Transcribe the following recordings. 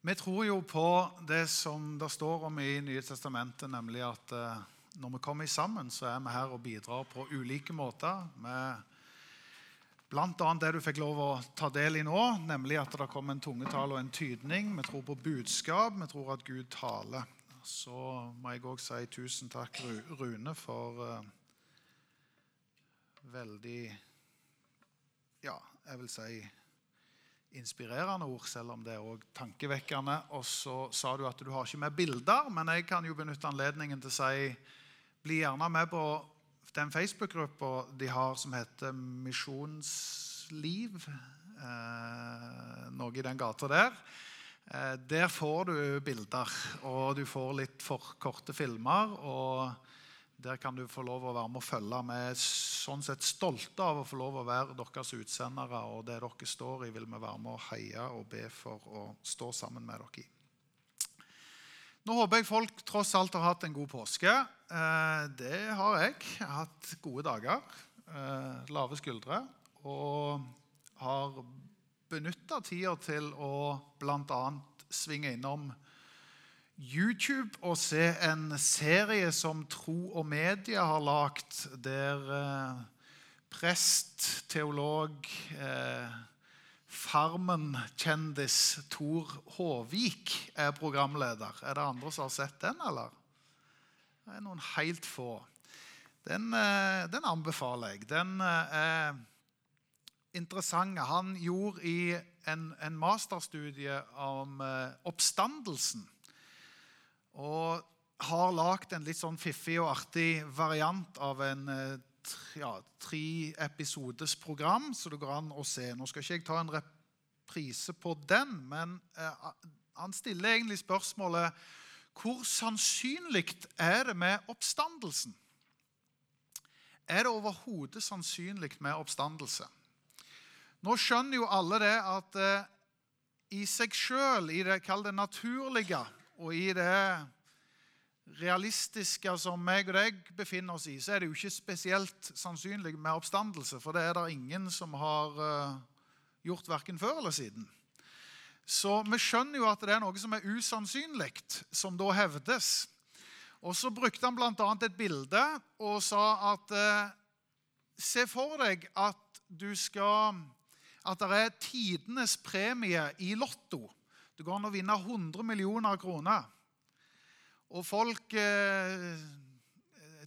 Vi tror jo på det som det står om i Nye testamentet, nemlig at eh, når vi kommer sammen, så er vi her og bidrar på ulike måter. Med bl.a. det du fikk lov å ta del i nå, nemlig at det kommer en tungetale og en tydning. Vi tror på budskap, vi tror at Gud taler. Så må jeg òg si tusen takk, Rune, for uh, veldig Ja, jeg vil si inspirerende ord, selv om det er også tankevekkende. Og så sa du at du har ikke med bilder, men jeg kan jo benytte anledningen til å si bli gjerne med på den Facebook-gruppa de har som heter Misjonsliv. Eh, noe i den gata der. Eh, der får du bilder, og du får litt for korte filmer. og der kan du få lov å være med og følge. Vi er sånn sett stolte av å få lov å være deres utsendere. Og det dere står i, vil vi være med og heie og be for å stå sammen med dere i. Nå håper jeg folk tross alt har hatt en god påske. Eh, det har jeg. Jeg har hatt gode dager. Eh, lave skuldre. Og har benytta tida til å bl.a. svinge innom YouTube og se en serie som Tro og Media har lagd, der eh, prest, teolog, eh, Farmen-kjendis Tor Håvik er programleder. Er det andre som har sett den, eller? Det er noen helt få. Den, eh, den anbefaler jeg. Den er interessant. Han gjorde i en, en masterstudie om oppstandelsen og har lagd en litt sånn fiffig og artig variant av en eh, ja, tre episodes program, så det går an å se. Nå skal ikke jeg ta en reprise på den, men eh, han stiller egentlig spørsmålet hvor sannsynlig er det med oppstandelsen? Er det overhodet sannsynlig med oppstandelse? Nå skjønner jo alle det at eh, i seg sjøl, i det, kall det naturlige, og i det realistiske som meg og deg befinner oss i, så er det jo ikke spesielt sannsynlig med oppstandelse, for det er det ingen som har uh, gjort verken før eller siden. Så vi skjønner jo at det er noe som er usannsynlig, som da hevdes. Og så brukte han bl.a. et bilde og sa at uh, Se for deg at du skal At det er tidenes premie i Lotto. Det går an å vinne 100 millioner kroner. Og folk eh,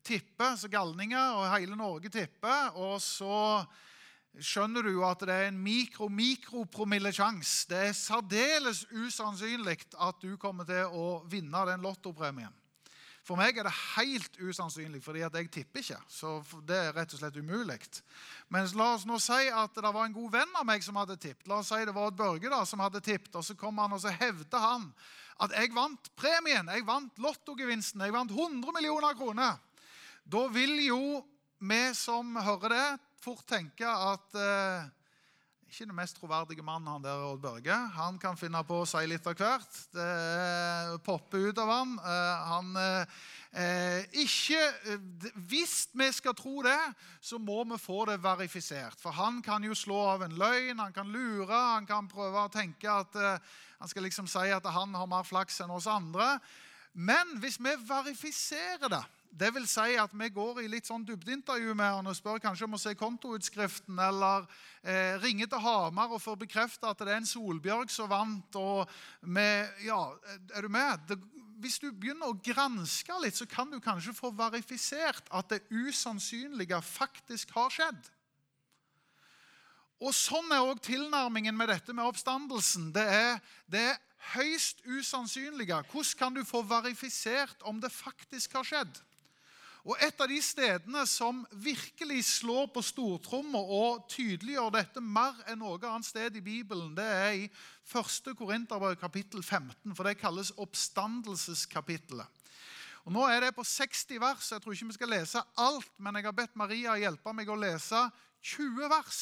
tipper, så galninger, og hele Norge tipper. Og så skjønner du at det er en mikro-mikropromillesjanse. Det er særdeles usannsynlig at du kommer til å vinne den lottopremien. For meg er det helt usannsynlig, fordi jeg tipper ikke. Så det er rett og slett umulig. Men la oss nå si at det var en god venn av meg som hadde tippet. La oss si det var et Børge da, som hadde tippet, og så kom han og så hevde han at jeg vant premien. Jeg vant lottogevinsten. Jeg vant 100 millioner kroner. Da vil jo vi som hører det, fort tenke at eh, ikke den mest troverdige mannen, han der Odd Børge. Han kan finne på å si litt av hvert. Det popper ut av han. Eh, han eh, ikke, Hvis vi skal tro det, så må vi få det verifisert. For han kan jo slå av en løgn, han kan lure, han kan prøve å tenke at eh, han skal liksom si at han har mer flaks enn oss andre. Men hvis vi verifiserer det det vil si at vi går i litt sånn dybdeintervju med han og spør kanskje om å se kontoutskriften, eller eh, ringer til Hamar og får bekreftet at det er en Solbjørg som vant. og med, ja, Er du med? Det, hvis du begynner å granske litt, så kan du kanskje få verifisert at det usannsynlige faktisk har skjedd. Og Sånn er òg tilnærmingen med dette med oppstandelsen. Det er, det er høyst usannsynlige. Hvordan kan du få verifisert om det faktisk har skjedd? Og Et av de stedene som virkelig slår på stortromma og tydeliggjør dette mer enn noe annet sted i Bibelen, det er i 1. Korinterbrev kapittel 15, for det kalles oppstandelseskapittelet. Og Nå er det på 60 vers. Jeg tror ikke vi skal lese alt, men jeg har bedt Maria hjelpe meg å lese 20 vers.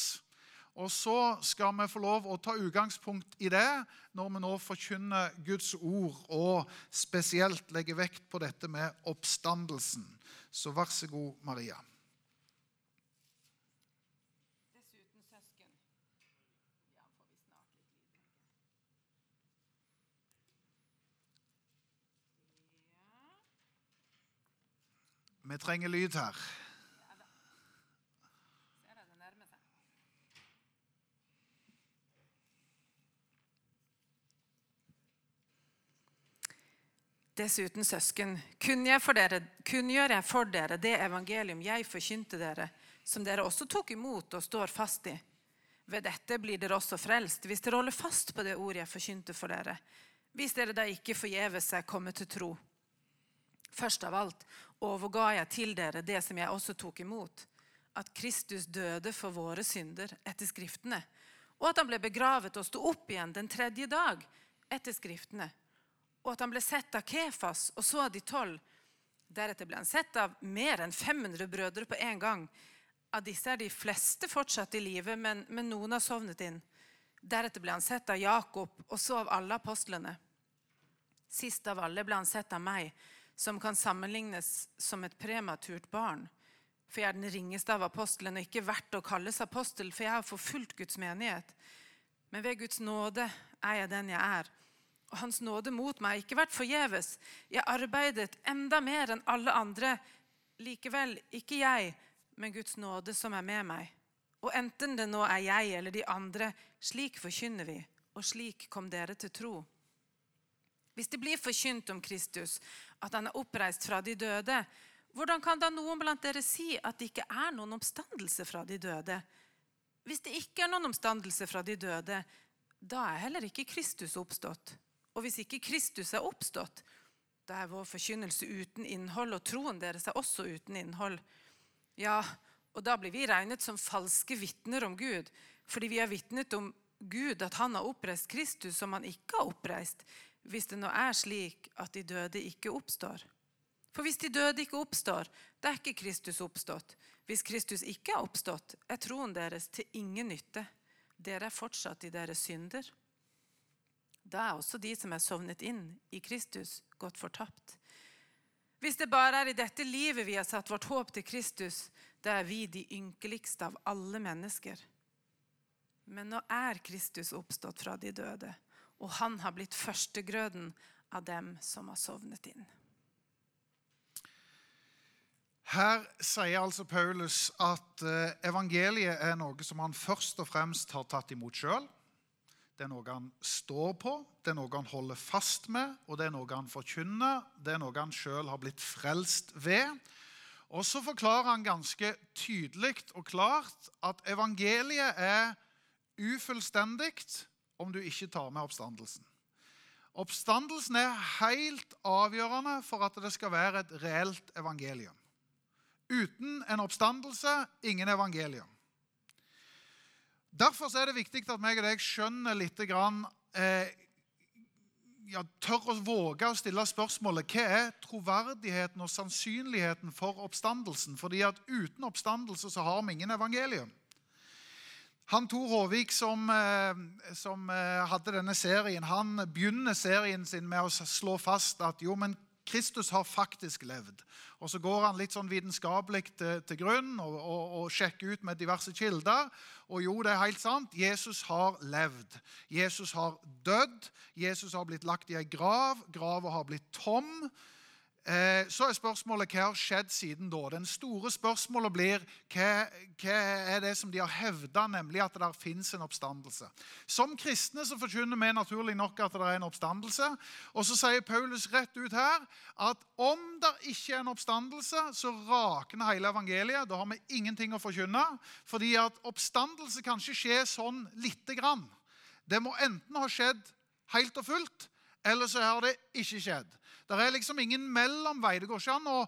Og så skal vi få lov å ta utgangspunkt i det når vi nå forkynner Guds ord, og spesielt legger vekt på dette med oppstandelsen. Så vær så god, Maria. Vi trenger lyd her. Dessuten, søsken, kunngjør jeg jeg for dere det evangelium jeg forkynte dere, som dere også tok imot og står fast i. Ved dette blir dere også frelst, hvis dere holder fast på det ordet jeg forkynte for dere, hvis dere da ikke forgjeves er kommet til tro. Først av alt overga jeg til dere det som jeg også tok imot, at Kristus døde for våre synder etter Skriftene, og at han ble begravet og sto opp igjen den tredje dag etter Skriftene, og at han ble sett av Kefas og så av de tolv. Deretter ble han sett av mer enn 500 brødre på en gang. Av disse er de fleste fortsatt i live, men, men noen har sovnet inn. Deretter ble han sett av Jakob og så av alle apostlene. Sist av alle ble han sett av meg, som kan sammenlignes som et prematurt barn. For jeg er den ringeste av apostlene, og ikke verdt å kalles apostel, for jeg har forfulgt Guds menighet. Men ved Guds nåde er jeg den jeg er. Og Hans nåde mot meg ikke vært forgjeves. Jeg arbeidet enda mer enn alle andre. Likevel ikke jeg, men Guds nåde som er med meg. Og enten det nå er jeg eller de andre, slik forkynner vi, og slik kom dere til tro. Hvis det blir forkynt om Kristus, at han er oppreist fra de døde, hvordan kan da noen blant dere si at det ikke er noen oppstandelse fra de døde? Hvis det ikke er noen oppstandelse fra de døde, da er heller ikke Kristus oppstått. Og hvis ikke Kristus er oppstått, da er vår forkynnelse uten innhold, og troen deres er også uten innhold. Ja, og da blir vi regnet som falske vitner om Gud, fordi vi har vitnet om Gud at han har oppreist Kristus som han ikke har oppreist, hvis det nå er slik at de døde ikke oppstår. For hvis de døde ikke oppstår, da er ikke Kristus oppstått. Hvis Kristus ikke er oppstått, er troen deres til ingen nytte. Dere er fortsatt i deres synder. Da er også de som er sovnet inn i Kristus, gått fortapt. Hvis det bare er i dette livet vi har satt vårt håp til Kristus, da er vi de ynkeligste av alle mennesker. Men nå er Kristus oppstått fra de døde, og han har blitt førstegrøden av dem som har sovnet inn. Her sier altså Paulus at eh, evangeliet er noe som han først og fremst har tatt imot sjøl. Det er noe han står på, det er noe han holder fast med, og det er noe han forkynner. Det er noe han sjøl har blitt frelst ved. Og så forklarer han ganske tydelig og klart at evangeliet er ufullstendig om du ikke tar med oppstandelsen. Oppstandelsen er helt avgjørende for at det skal være et reelt evangelium. Uten en oppstandelse ingen evangelium. Derfor er det viktig at meg og deg skjønner litt grann, eh, ja, tør å våge å stille spørsmålet hva er troverdigheten og sannsynligheten for oppstandelsen. Fordi at uten oppstandelse så har vi ingen evangelium. Han Tor Håvik som, eh, som eh, hadde denne serien, han begynner serien sin med å slå fast at jo, men Kristus har faktisk levd. Og Så går han litt sånn vitenskapelig til, til, grunn og, og, og, sjekker ut med diverse kilder. Og jo, det er helt sant. Jesus har levd. Jesus har dødd. Jesus har blitt lagt i ei grav. Grava har blitt tom. Eh, så er spørsmålet hva har skjedd siden da. Den store spørsmålet blir hva, hva er det som de har hevda, nemlig at det der fins en oppstandelse. Som kristne så forkynner vi naturlig nok at det er en oppstandelse. Og så sier Paulus rett ut her at om det ikke er en oppstandelse, så rakner hele evangeliet. Da har vi ingenting å forkynne. Fordi at oppstandelse kan ikke skje sånn lite grann. Det må enten ha skjedd helt og fullt, eller så har det ikke skjedd. Det er liksom ingen mellomvei. Det går ikke an å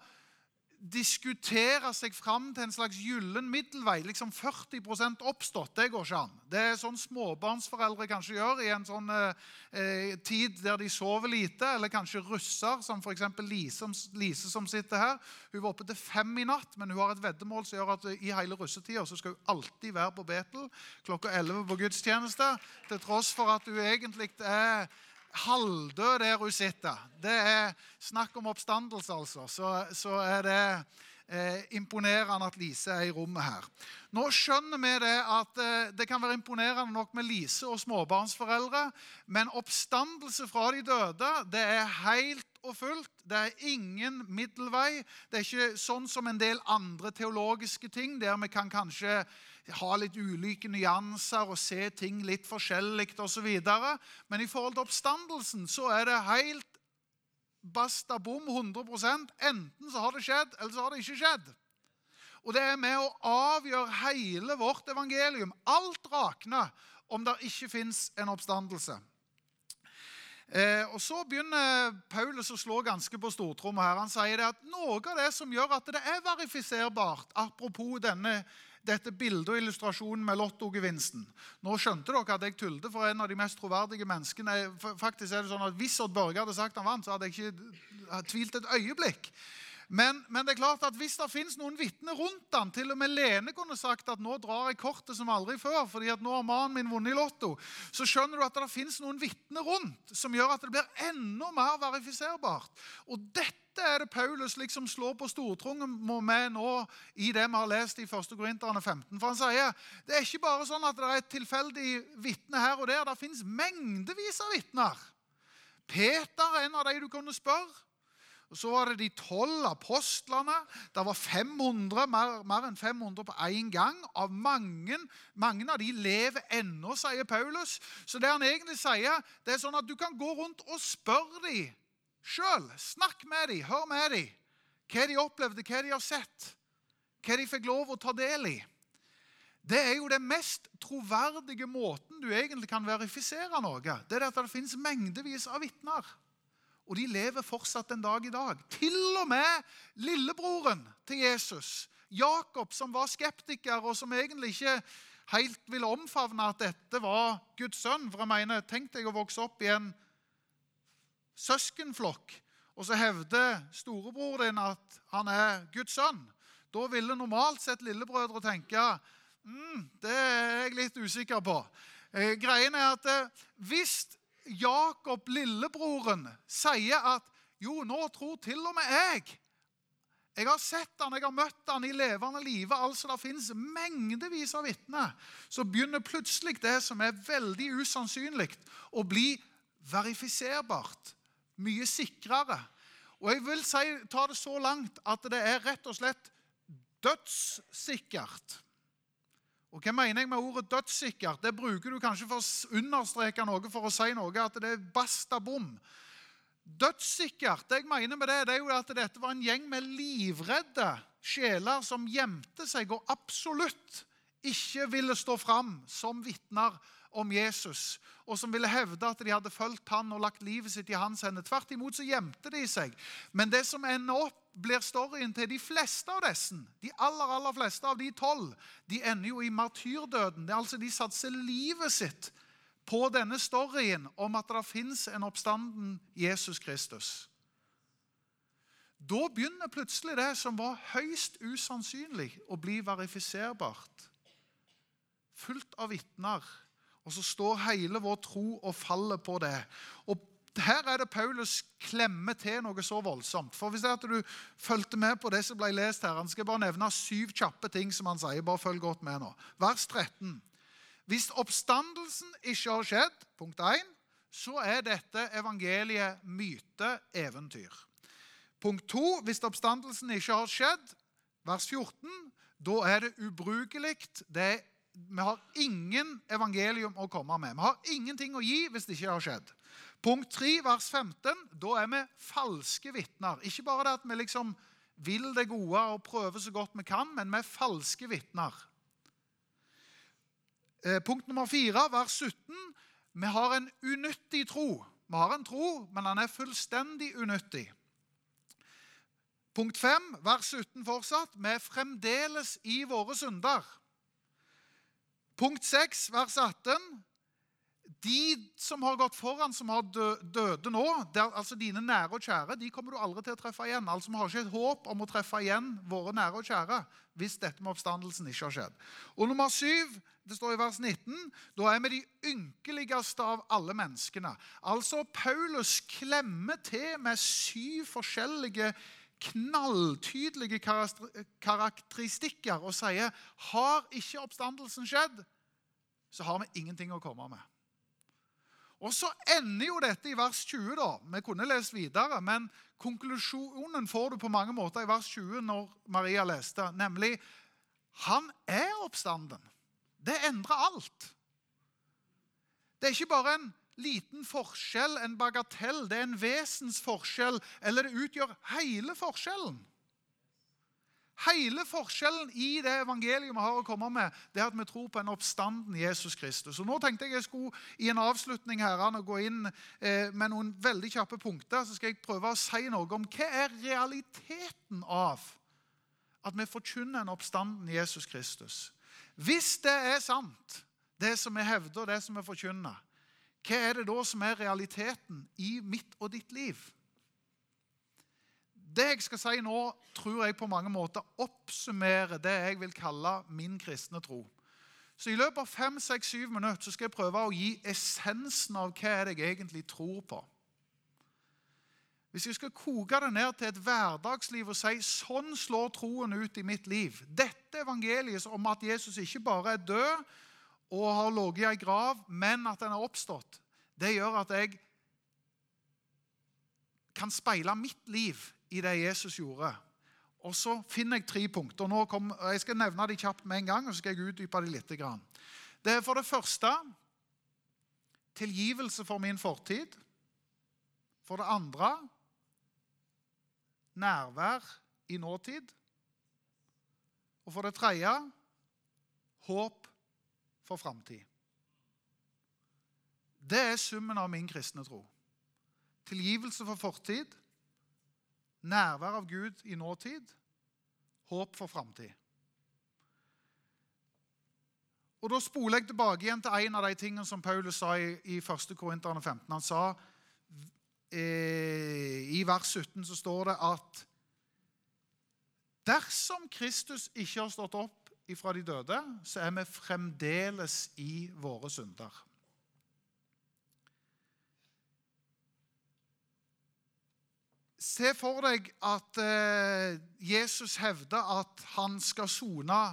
diskutere seg fram til en slags gyllen middelvei. liksom 40% oppstått. Det går ikke an. Det er sånn småbarnsforeldre kanskje gjør i en sånn eh, tid der de sover lite. Eller kanskje russer, som f.eks. Lise, Lise som sitter her. Hun var oppe til fem i natt, men hun har et veddemål som gjør at i hele russetida så skal hun alltid være på Betel klokka 11 på gudstjeneste. Til tross for at hun egentlig er halvdød der hun sitter. Det er snakk om oppstandelse, altså. Så, så er det eh, imponerende at Lise er i rommet her. Nå skjønner vi det at eh, det kan være imponerende nok med Lise og småbarnsforeldre, men oppstandelse fra de døde det er helt og fullt. Det er ingen middelvei. Det er ikke sånn som en del andre teologiske ting, der vi kan kanskje ha litt ulike nyanser og se ting litt forskjellig osv. Men i forhold til oppstandelsen så er det helt basta bom 100% Enten så har det skjedd, eller så har det ikke skjedd. Og det er med å avgjøre hele vårt evangelium. Alt rakner om det ikke fins en oppstandelse. Eh, og Så begynner Paulus å slå ganske på stortromma. her. Han sier det at noe av det som gjør at det er verifiserbart, apropos denne, dette bildet og illustrasjonen med lottogevinsten Nå skjønte dere at jeg tullet, for en av de mest troverdige menneskene. Faktisk er det sånn at Hvis Odd Børge hadde sagt han vant, så hadde jeg ikke tvilt et øyeblikk. Men, men, det er klart at hvis det finnes noen vitner rundt han, Til og med Lene kunne sagt at nå drar jeg kortet som aldri før, fordi at nå har mannen min vunnet i Lotto. Så skjønner du at det finnes noen vitner rundt som gjør at det blir enda mer verifiserbart. Og dette er det Paulus liksom slår på stortrungen med nå i det vi har lest i 1. Korinterne 15. For han sier det er ikke bare sånn at det er et tilfeldig vitne her og der. Det finnes mengdevis av vitner. Peter er en av de du kunne spørre. Og Så var det de tolv apostlene. Det var 500, mer, mer enn 500 på én gang. Av mange, mange av de lever ennå, sier Paulus. Så det han egentlig sier, det er sånn at du kan gå rundt og spørre dem sjøl. Snakk med dem, hør med dem. Hva de opplevde, hva de har sett. Hva de fikk lov å ta del i. Det er jo den mest troverdige måten du egentlig kan verifisere noe. Det er at det finnes mengdevis av vitner. Og de lever fortsatt en dag i dag. Til og med lillebroren til Jesus, Jakob, som var skeptiker, og som egentlig ikke helt ville omfavne at dette var Guds sønn. For jeg mener, Tenk deg å vokse opp i en søskenflokk, og så hevder storebror din at han er Guds sønn. Da ville normalt sett lillebrødre tenke mm, det er jeg litt usikker på. Eh, greien er at eh, Hvis Jakob, lillebroren, sier at jo, nå tror til og med jeg jeg har sett han, jeg har møtt han i levende live. Altså, Det finnes mengdevis av vitner. Så begynner plutselig det som er veldig usannsynlig, å bli verifiserbart. Mye sikrere. Og jeg vil si, ta det så langt at det er rett og slett dødssikkert. Og Hva mener jeg med ordet dødssikkert? Det bruker du kanskje for å understreke noe, for å si noe, at det er basta bom. Dødssikkert, det jeg mener med det, det er jo at dette var en gjeng med livredde sjeler som gjemte seg og absolutt ikke ville stå fram som vitner om Jesus, og som ville hevde at de hadde fulgt han og lagt livet sitt i hans hender. Tvert imot så gjemte de seg. Men det som ender opp, blir storyen til de fleste av disse, de aller aller fleste av de tolv, de ender jo i martyrdøden. Det er altså De satser livet sitt på denne storyen om at det fins en oppstanden Jesus Kristus. Da begynner plutselig det som var høyst usannsynlig, å bli verifiserbart. Fullt av vitner og så står hele vår tro og faller på det. Og her er det Paulus klemmer til noe så voldsomt. For Hvis det er at du fulgte med på det som ble lest her, Han skal bare nevne syv kjappe ting som han sier. Bare følg godt med nå. Vers 13. Hvis oppstandelsen ikke har skjedd, punkt 1, så er dette evangeliet myte, eventyr. Punkt 2. Hvis oppstandelsen ikke har skjedd, vers 14, da er det ubrukelig. Vi har ingen evangelium å komme med. Vi har ingenting å gi hvis det ikke har skjedd. Punkt 3, vers 15. Da er vi falske vitner. Ikke bare det at vi liksom vil det gode og prøver så godt vi kan, men vi er falske vitner. Eh, punkt nummer 4, vers 17. Vi har en unyttig tro. Vi har en tro, men den er fullstendig unyttig. Punkt 5, vers 17 fortsatt. Vi er fremdeles i våre synder. Punkt 6, vers 18. De som har gått foran, som har døde nå, der, altså dine nære og kjære, de kommer du aldri til å treffe igjen. Altså, Vi har ikke et håp om å treffe igjen våre nære og kjære hvis dette med oppstandelsen ikke har skjedd. Og nummer syv, det står i vers 19, da er vi de ynkeligste av alle menneskene. Altså, Paulus klemmer til med syv forskjellige knalltydelige karakteristikker og sier har ikke oppstandelsen skjedd, så har vi ingenting å komme med. Og så ender jo dette i vers 20. da. Vi kunne lest videre, men konklusjonen får du på mange måter i vers 20 når Maria leste, nemlig han er oppstanden. Det endrer alt. Det er ikke bare en liten forskjell, en bagatell. Det er en vesensforskjell, eller det utgjør hele forskjellen. Hele forskjellen i det evangeliet vi har å komme med, det er at vi tror på en oppstanden Jesus Kristus. Og nå tenkte jeg jeg skulle i en avslutning her, gå inn eh, med noen veldig kjappe punkter. Så skal jeg prøve å si noe om hva er realiteten av at vi forkynner en oppstanden Jesus Kristus. Hvis det er sant, det som vi hevder, det som vi forkynner, hva er det da som er realiteten i mitt og ditt liv? Det jeg skal si nå, tror jeg på mange måter oppsummerer det jeg vil kalle min kristne tro. Så I løpet av fem, seks, syv minutter så skal jeg prøve å gi essensen av hva er jeg egentlig tror på. Hvis jeg skal koke det ned til et hverdagsliv og si sånn slår troen ut i mitt liv Dette evangeliet om at Jesus ikke bare er død og har ligget i ei grav, men at den har oppstått, det gjør at jeg kan speile mitt liv i det Jesus gjorde. Og så finner jeg tre punkter. Nå kom, jeg skal nevne de kjapt med en gang, og så skal jeg utdype de litt. Det er for det første tilgivelse for min fortid. For det andre nærvær i nåtid. Og for det tredje håp for framtid. Det er summen av min kristne tro. Tilgivelse for fortid, nærvær av Gud i nåtid, håp for framtid. Og Da spoler jeg tilbake igjen til en av de tingene som Paulus sa i, i 1. Korinterne 15. Han sa eh, I vers 17 så står det at dersom Kristus ikke har stått opp ifra de døde, så er vi fremdeles i våre synder. Se for deg at eh, Jesus hevder at han skal sone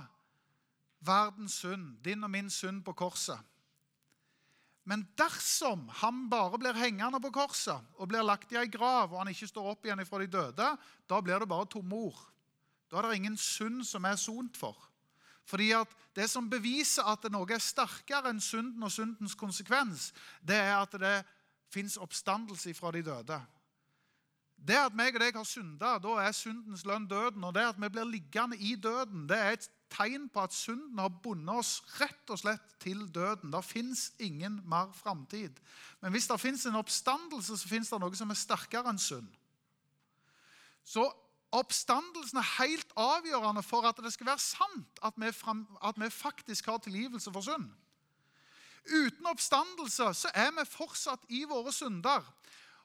verdens synd, din og min synd, på korset. Men dersom han bare blir hengende på korset og blir lagt i ei grav, og han ikke står opp igjen fra de døde, da blir det bare tomme ord. Da er det ingen synd som er sont for. Fordi at Det som beviser at noe er sterkere enn synden og syndens konsekvens, det er at det fins oppstandelse fra de døde. Det at meg og deg har synda, da er syndens lønn døden. Og det at vi blir liggende i døden, det er et tegn på at synden har bundet oss rett og slett til døden. Det fins ingen mer framtid. Men hvis det fins en oppstandelse, så fins det noe som er sterkere enn synd. Så Oppstandelsen er helt avgjørende for at det skal være sant at vi, frem, at vi faktisk har tilgivelse for synd. Uten oppstandelse så er vi fortsatt i våre synder.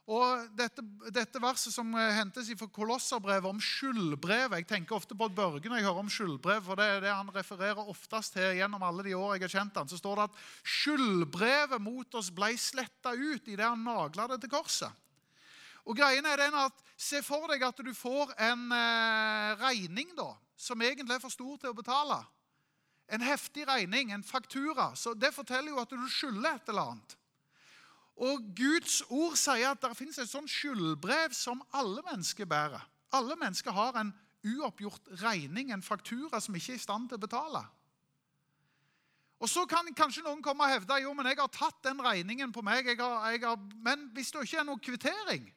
Og dette, dette, verset som hentes fra Kolosserbrevet om skyldbrevet Jeg tenker ofte på Børge når jeg hører om skyldbrev, for det er det han refererer oftest til gjennom alle de år jeg har kjent han. Så står det at skyldbrevet mot oss ble sletta ut idet han nagla det til korset. Og greien er den at Se for deg at du får en eh, regning da, som egentlig er for stor til å betale. En heftig regning, en faktura. Så Det forteller jo at du skylder et eller annet. Og Guds ord sier at det finnes et sånt skyldbrev som alle mennesker bærer. Alle mennesker har en uoppgjort regning, en faktura som ikke er i stand til å betale. Og Så kan kanskje noen komme og hevde jo, men jeg har tatt den regningen på meg. Jeg har, jeg har, men hvis det ikke er noe kvittering,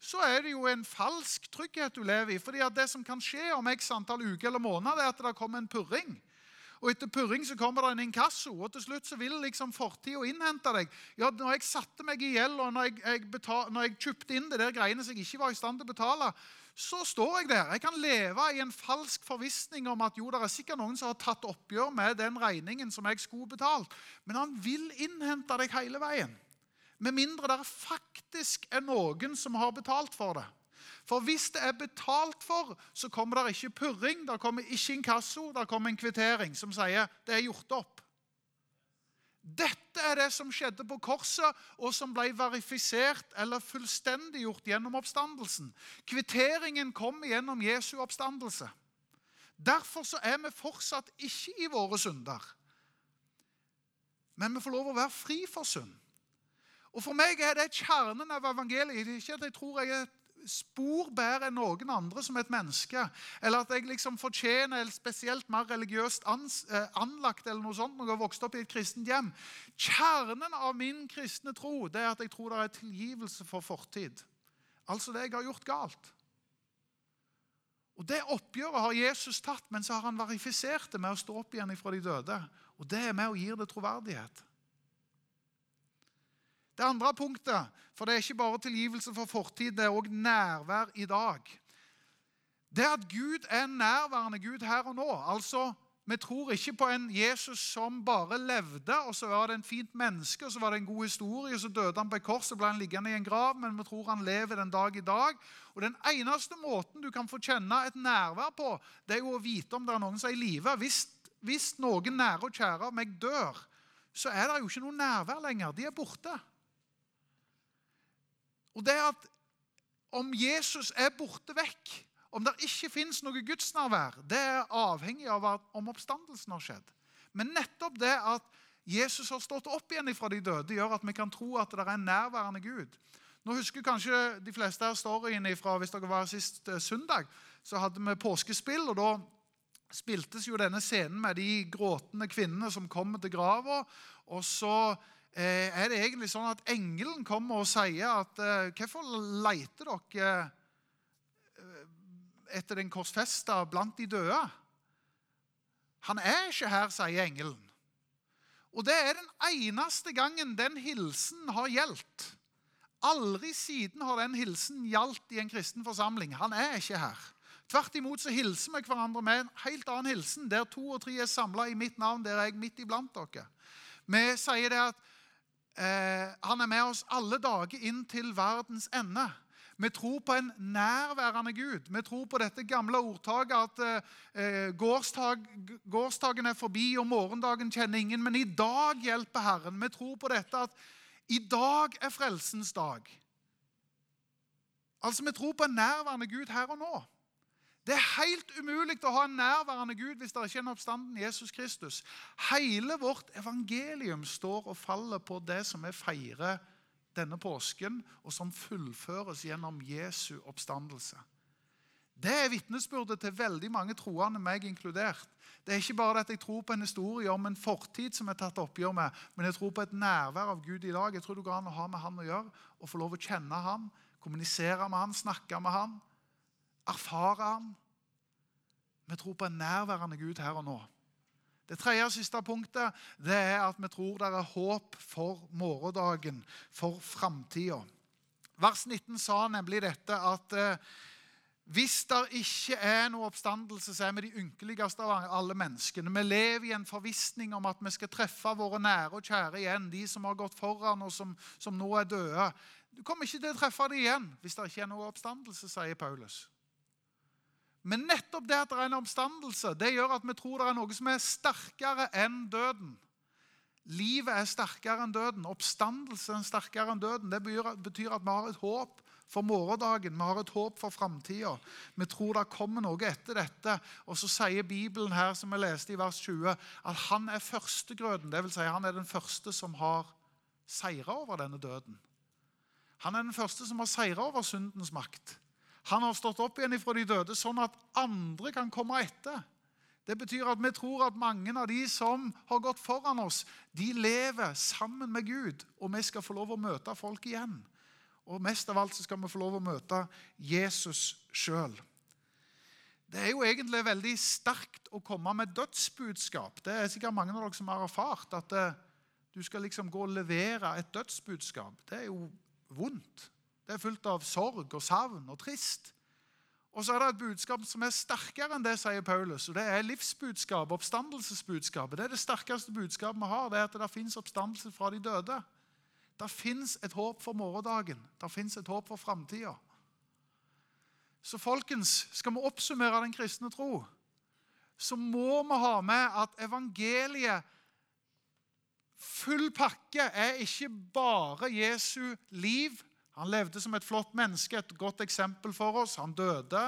så er det jo en falsk trygghet du lever i. fordi at det som kan skje om x antall uker eller måneder, er at det kommer en purring. Og etter purring så kommer det en inkasso, og til slutt så vil liksom fortida innhente deg. Ja, når jeg satte meg i gjeld, og når jeg, jeg, betal, når jeg kjøpte inn det der greiene som jeg ikke var i stand til å betale, så står jeg der. Jeg kan leve i en falsk forvissning om at jo, det er sikkert noen som har tatt oppgjør med den regningen som jeg skulle betalt. Men han vil innhente deg hele veien. Med mindre det faktisk er noen som har betalt for det. For hvis det er betalt for, så kommer det ikke purring, det kommer ikke inkasso, det kommer en kvittering som sier det er gjort opp. Dette er det som skjedde på korset, og som ble verifisert eller fullstendiggjort gjennom oppstandelsen. Kvitteringen kom gjennom Jesu oppstandelse. Derfor så er vi fortsatt ikke i våre synder. Men vi får lov å være fri for synd. Og For meg er det kjernen av evangeliet. Ikke at jeg tror jeg er spor bedre enn noen andre som et menneske. Eller at jeg liksom fortjener et spesielt mer religiøst eh, anlagt eller noe sånt når jeg har vokst opp i et kristent hjem. Kjernen av min kristne tro det er at jeg tror det er tilgivelse for fortid. Altså det jeg har gjort galt. Og Det oppgjøret har Jesus tatt, men så har han verifisert det med å stå opp igjen fra de døde. Og Det er med og gir det troverdighet. Det andre punktet, for det er ikke bare tilgivelse for fortid, det er òg nærvær i dag. Det at Gud er nærværende Gud her og nå. Altså, Vi tror ikke på en Jesus som bare levde, og så var det en fint menneske, og så var det en god historie, og så døde han på et kors og ble han liggende i en grav, men vi tror han lever den dag i dag. Og Den eneste måten du kan få kjenne et nærvær på, det er jo å vite om det er noen som er i live. Hvis, hvis noen nære og kjære av meg dør, så er det jo ikke noe nærvær lenger. De er borte. Og det at om Jesus er borte vekk, om det ikke fins noe gudsnærvær, det er avhengig av om oppstandelsen har skjedd. Men nettopp det at Jesus har stått opp igjen fra de døde, gjør at vi kan tro at det er en nærværende Gud. Nå husker kanskje de fleste her storyen fra hvis dere var sist eh, søndag. Så hadde vi påskespill, og da spiltes jo denne scenen med de gråtende kvinnene som kommer til grava. Og så er det egentlig sånn at engelen kommer og sier at eh, Hvorfor leter dere eh, etter den korsfesta blant de døde? Han er ikke her, sier engelen. Og det er den eneste gangen den hilsen har gjeldt. Aldri siden har den hilsen gjaldt i en kristen forsamling. Han er ikke her. Tvert imot så hilser vi hverandre med en helt annen hilsen. Der to og tre er samla i mitt navn, der er jeg midt iblant dere. Vi sier det at Eh, han er med oss alle dager inn til verdens ende. Vi tror på en nærværende Gud. Vi tror på dette gamle ordtaket at eh, gårsdag, gårsdagen er forbi og morgendagen kjenner ingen, men i dag hjelper Herren. Vi tror på dette at i dag er frelsens dag. Altså, Vi tror på en nærværende Gud her og nå. Det er helt umulig å ha en nærværende Gud hvis det ikke er en oppstanden Jesus Kristus. Hele vårt evangelium står og faller på det som vi feirer denne påsken, og som fullføres gjennom Jesu oppstandelse. Det er vitnesbyrdet til veldig mange troende, meg inkludert. Det er ikke bare at jeg tror på en historie om en fortid som er tatt oppgjør med, men jeg tror på et nærvær av Gud i dag. Jeg tror det går an å ha med han å gjøre, og få lov å kjenne han, kommunisere med han, snakke med han erfare ham. Vi tror på en nærværende Gud her og nå. Det tredje og siste punktet det er at vi tror det er håp for morgendagen, for framtida. Vers 19 sa nemlig dette at eh, hvis det ikke er noe oppstandelse, så er vi de ynkeligste av alle menneskene. Vi lever i en forvissning om at vi skal treffe våre nære og kjære igjen, de som har gått foran og som, som nå er døde. Du kommer ikke til å treffe dem igjen hvis det ikke er noe oppstandelse, sier Paulus. Men nettopp det at det er en oppstandelse, det gjør at vi tror det er noe som er sterkere enn døden. Livet er sterkere enn døden. Oppstandelse er sterkere enn døden. Det betyr at vi har et håp for morgendagen. Vi har et håp for framtida. Vi tror det kommer noe etter dette. Og så sier Bibelen her, som vi leste i vers 20, at han er førstegrøden. Dvs. Si han er den første som har seira over denne døden. Han er den første som har seira over syndens makt. Han har stått opp igjen fra de døde, sånn at andre kan komme etter. Det betyr at vi tror at mange av de som har gått foran oss, de lever sammen med Gud, og vi skal få lov å møte folk igjen. Og mest av alt så skal vi få lov å møte Jesus sjøl. Det er jo egentlig veldig sterkt å komme med dødsbudskap. Det er sikkert mange av dere som har erfart at eh, du skal liksom gå og levere et dødsbudskap. Det er jo vondt. Det er fullt av sorg og savn og trist. Og så er det et budskap som er sterkere enn det, sier Paulus. og Det er livsbudskapet, oppstandelsesbudskapet. Det er det sterkeste budskapet vi har. det er At det fins oppstandelse fra de døde. Det fins et håp for morgendagen. Det fins et håp for framtida. Så folkens, skal vi oppsummere den kristne tro, så må vi ha med at evangeliet Full pakke er ikke bare Jesu liv. Han levde som et flott menneske, et godt eksempel for oss. Han døde.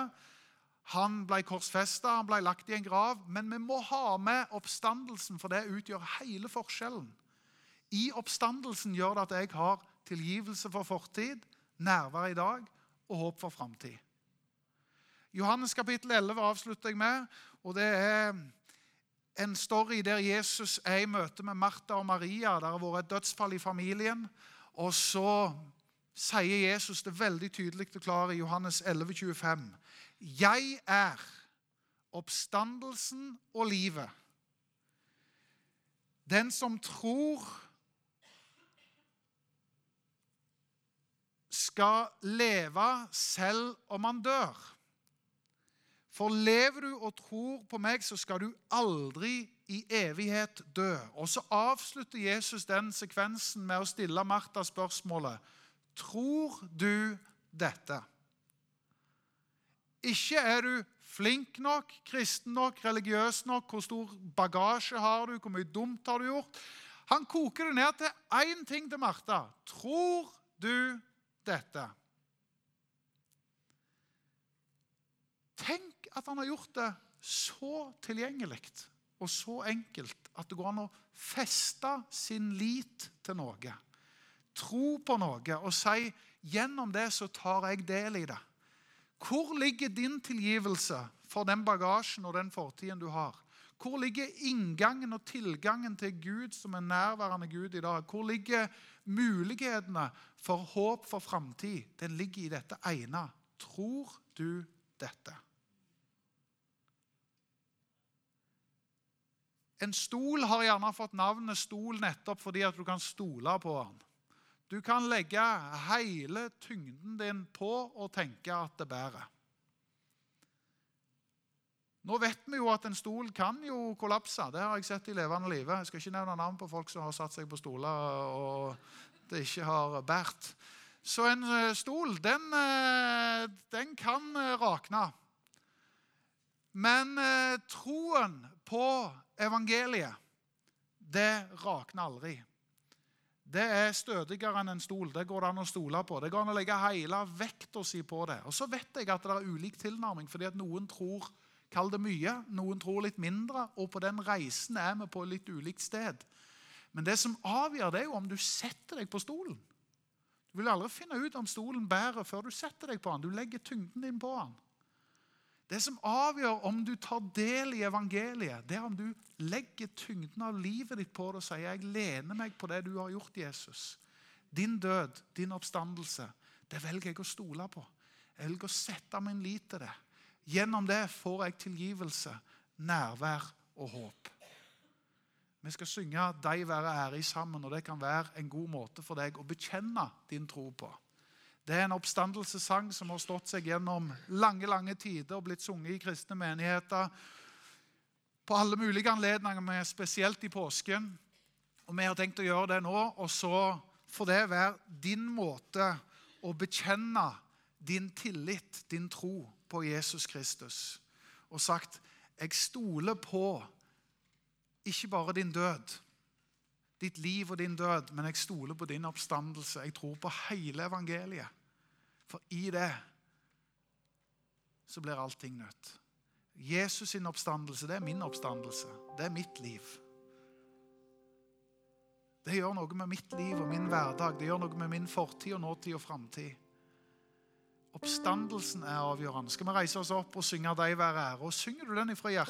Han ble korsfesta, han ble lagt i en grav. Men vi må ha med oppstandelsen, for det utgjør hele forskjellen. I oppstandelsen gjør det at jeg har tilgivelse for fortid, nærvær i dag og håp for framtid. Johannes kapittel 11 avslutter jeg med. og Det er en story der Jesus er i møte med Martha og Maria. Det har vært et dødsfall i familien. Og så sier Jesus det veldig tydelig og klart i Johannes 11, 25. Jeg er oppstandelsen og livet. Den som tror skal leve selv om han dør. For lever du og tror på meg, så skal du aldri i evighet dø. Og så avslutter Jesus den sekvensen med å stille Martha spørsmålet Tror du dette? Ikke er du flink nok, kristen nok, religiøs nok, hvor stor bagasje har du, hvor mye dumt har du gjort? Han koker det ned til én ting til Martha. Tror du dette? Tenk at han har gjort det så tilgjengelig og så enkelt at det går an å feste sin lit til noe. Tro på noe og si 'gjennom det så tar jeg del i det'. Hvor ligger din tilgivelse for den bagasjen og den fortiden du har? Hvor ligger inngangen og tilgangen til Gud som er nærværende Gud i dag? Hvor ligger mulighetene for håp for framtid? Den ligger i dette ene. Tror du dette? En stol har gjerne fått navnet stol nettopp fordi at du kan stole på den. Du kan legge hele tyngden din på og tenke at det bærer. Nå vet vi jo at en stol kan jo kollapse. Det har jeg sett i levende livet. Jeg skal ikke nevne navn på folk som har satt seg på stoler og det ikke har båret. Så en eh, stol, den, eh, den kan eh, rakne. Men troen på evangeliet, det rakner aldri. Det er stødigere enn en stol. Det går det an å stole på. Det går an å legge hele vekta si på det. Og så vet jeg at det er ulik tilnærming, fordi at noen tror kall det mye, noen tror litt mindre, og på den reisen er vi på litt ulikt sted. Men det som avgjør, det er jo om du setter deg på stolen. Du vil aldri finne ut om stolen bærer før du setter deg på den. Du legger tyngden din på den. Det som avgjør om du tar del i evangeliet, det er om du legger tyngden av livet ditt på det og sier jeg lener meg på det du har gjort, Jesus. Din død, din oppstandelse, det velger jeg å stole på. Jeg velger å sette min lit til det. Gjennom det får jeg tilgivelse, nærvær og håp. Vi skal synge 'Deg være ære' sammen, og det kan være en god måte for deg å bekjenne din tro på. Det er en oppstandelsessang som har stått seg gjennom lange lange tider og blitt sunget i kristne menigheter på alle mulige anledninger, men spesielt i påsken. Og Vi har tenkt å gjøre det nå, og så får det være din måte å bekjenne din tillit, din tro på Jesus Kristus. Og sagt 'Jeg stoler på ikke bare din død, ditt liv og din død, men jeg stoler på din oppstandelse. Jeg tror på hele evangeliet. For i det så blir allting nødt. Jesus sin oppstandelse, det er min oppstandelse. Det er mitt liv. Det gjør noe med mitt liv og min hverdag. Det gjør noe med min fortid og nåtid og framtid. Oppstandelsen er avgjørende. Skal vi reise oss opp og synge 'Deg være ære'? Og Synger du den ifra hjertet?